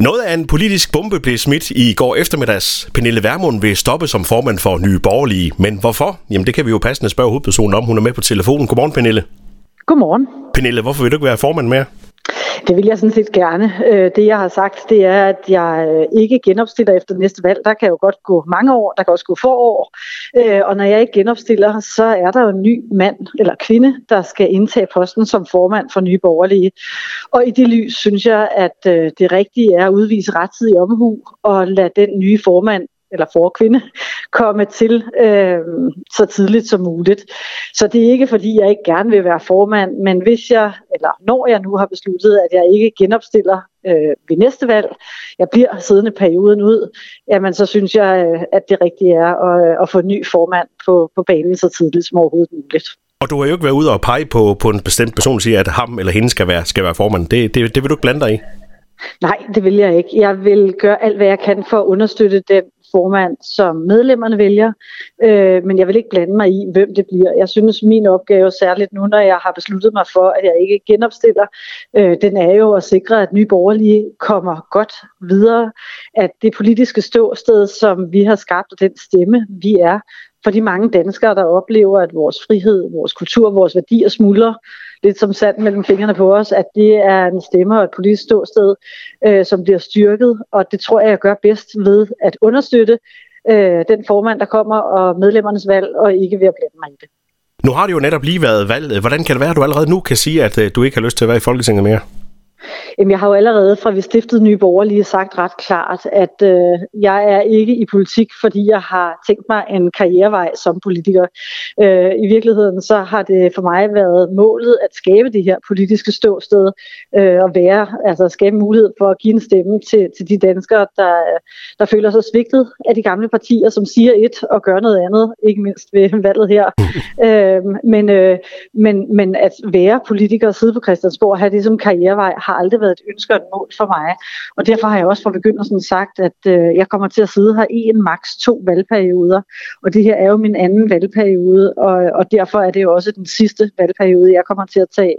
Noget af en politisk bombe blev smidt i går eftermiddags. Pernille Vermund vil stoppe som formand for Nye Borgerlige. Men hvorfor? Jamen det kan vi jo passende spørge hovedpersonen om. Hun er med på telefonen. Godmorgen, Pernille. Godmorgen. Pernille, hvorfor vil du ikke være formand mere? Det vil jeg sådan set gerne. Øh, det jeg har sagt, det er, at jeg øh, ikke genopstiller efter næste valg. Der kan jo godt gå mange år, der kan også gå få år. Øh, og når jeg ikke genopstiller, så er der jo en ny mand eller kvinde, der skal indtage posten som formand for Nye Borgerlige. Og i det lys synes jeg, at det rigtige er at udvise rettidig omhu og lade den nye formand eller forkvinde komme til øh, så tidligt som muligt. Så det er ikke fordi, jeg ikke gerne vil være formand, men hvis jeg, eller når jeg nu har besluttet, at jeg ikke genopstiller øh, ved næste valg, jeg bliver siddende perioden ud, jamen så synes jeg, øh, at det rigtige er at, at få en ny formand på, på banen så tidligt som overhovedet muligt. Og du har jo ikke været ude og pege på, på en bestemt person og sige, at ham eller hende skal være, skal være formand. Det, det, det vil du ikke blande dig i? Nej, det vil jeg ikke. Jeg vil gøre alt, hvad jeg kan for at understøtte den formand, som medlemmerne vælger, øh, men jeg vil ikke blande mig i, hvem det bliver. Jeg synes, min opgave, særligt nu, når jeg har besluttet mig for, at jeg ikke genopstiller, øh, den er jo at sikre, at nye borgerlige kommer godt videre, at det politiske ståsted, som vi har skabt, og den stemme, vi er, for de mange danskere, der oplever, at vores frihed, vores kultur, vores værdier smuldrer lidt som sand mellem fingrene på os, at det er en stemme og et politisk ståsted, øh, som bliver styrket, og det tror jeg, jeg gør bedst ved at understøtte øh, den formand, der kommer, og medlemmernes valg, og ikke ved at blande mig i det. Nu har det jo netop lige været valg. Hvordan kan det være, at du allerede nu kan sige, at øh, du ikke har lyst til at være i Folketinget mere? Jamen, jeg har jo allerede fra vi stiftede Nye Borgerlige sagt ret klart, at øh, jeg er ikke i politik, fordi jeg har tænkt mig en karrierevej som politiker. Øh, I virkeligheden så har det for mig været målet at skabe det her politiske ståsted øh, og være, altså skabe mulighed for at give en stemme til, til de danskere, der, der føler sig svigtet af de gamle partier, som siger et og gør noget andet, ikke mindst ved valget her. øh, men, øh, men, men at være politiker og sidde på Christiansborg og have det som karrierevej, har aldrig været et ønske og et mål for mig. Og derfor har jeg også fra begyndelsen sagt, at øh, jeg kommer til at sidde her i en maks to valgperioder. Og det her er jo min anden valgperiode, og, og derfor er det jo også den sidste valgperiode, jeg kommer til at tage.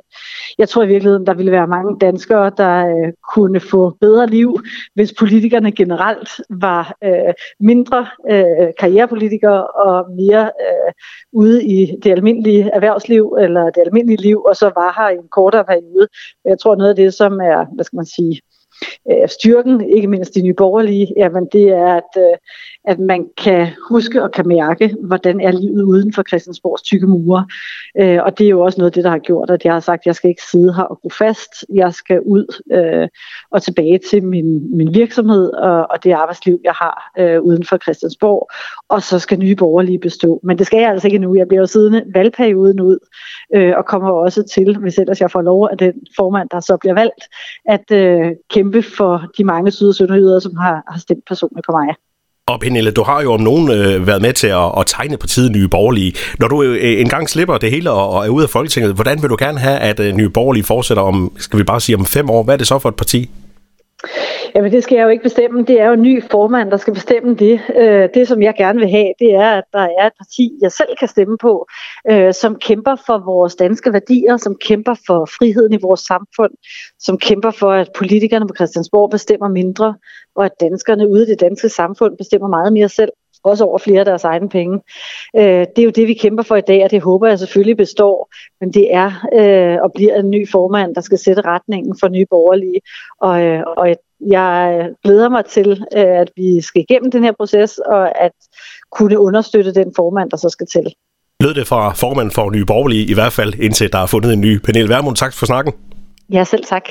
Jeg tror i virkeligheden, der ville være mange danskere, der øh, kunne få bedre liv, hvis politikerne generelt var øh, mindre øh, karrierepolitikere og mere øh, ude i det almindelige erhvervsliv eller det almindelige liv, og så var her i en kortere periode. Jeg tror noget af det, som er, hvad skal man sige, øh, styrken, ikke mindst de nye borgerlige, jamen det er, at, øh, at man kan huske og kan mærke, hvordan er livet uden for Christiansborgs tykke mure. Øh, og det er jo også noget af det, der har gjort, at jeg har sagt, at jeg skal ikke sidde her og gå fast. Jeg skal ud øh, og tilbage til min, min virksomhed og, og det arbejdsliv, jeg har øh, uden for Christiansborg. Og så skal nye borgerlige bestå. Men det skal jeg altså ikke nu. Jeg bliver jo siddende valgperioden ud øh, og kommer også til, hvis ellers jeg får lov af den formand, der så bliver valgt, at øh, kæmpe for de mange syd- og sønderjyder, som har, har stemt personligt på mig. Og Pernille, du har jo om nogen øh, været med til at, at tegne partiet Nye Borgerlige. Når du øh, øh, engang slipper det hele og, og er ude af Folketinget, hvordan vil du gerne have, at øh, Nye Borgerlige fortsætter om, skal vi bare sige om fem år? Hvad er det så for et parti? Jamen det skal jeg jo ikke bestemme. Det er jo en ny formand, der skal bestemme det. Øh, det, som jeg gerne vil have, det er, at der er et parti, jeg selv kan stemme på, øh, som kæmper for vores danske værdier, som kæmper for friheden i vores samfund, som kæmper for, at politikerne på Christiansborg bestemmer mindre, og at danskerne ude i det danske samfund bestemmer meget mere selv også over flere af deres egne penge. Øh, det er jo det, vi kæmper for i dag, og det håber jeg selvfølgelig består. Men det er øh, og bliver en ny formand, der skal sætte retningen for nye borgerlige. Og, øh, og jeg glæder mig til, øh, at vi skal igennem den her proces, og at kunne understøtte den formand, der så skal til. Lød det fra formand for Nye Borgerlige i hvert fald, indtil der er fundet en ny panel. Værmund, tak for snakken. Ja, selv tak.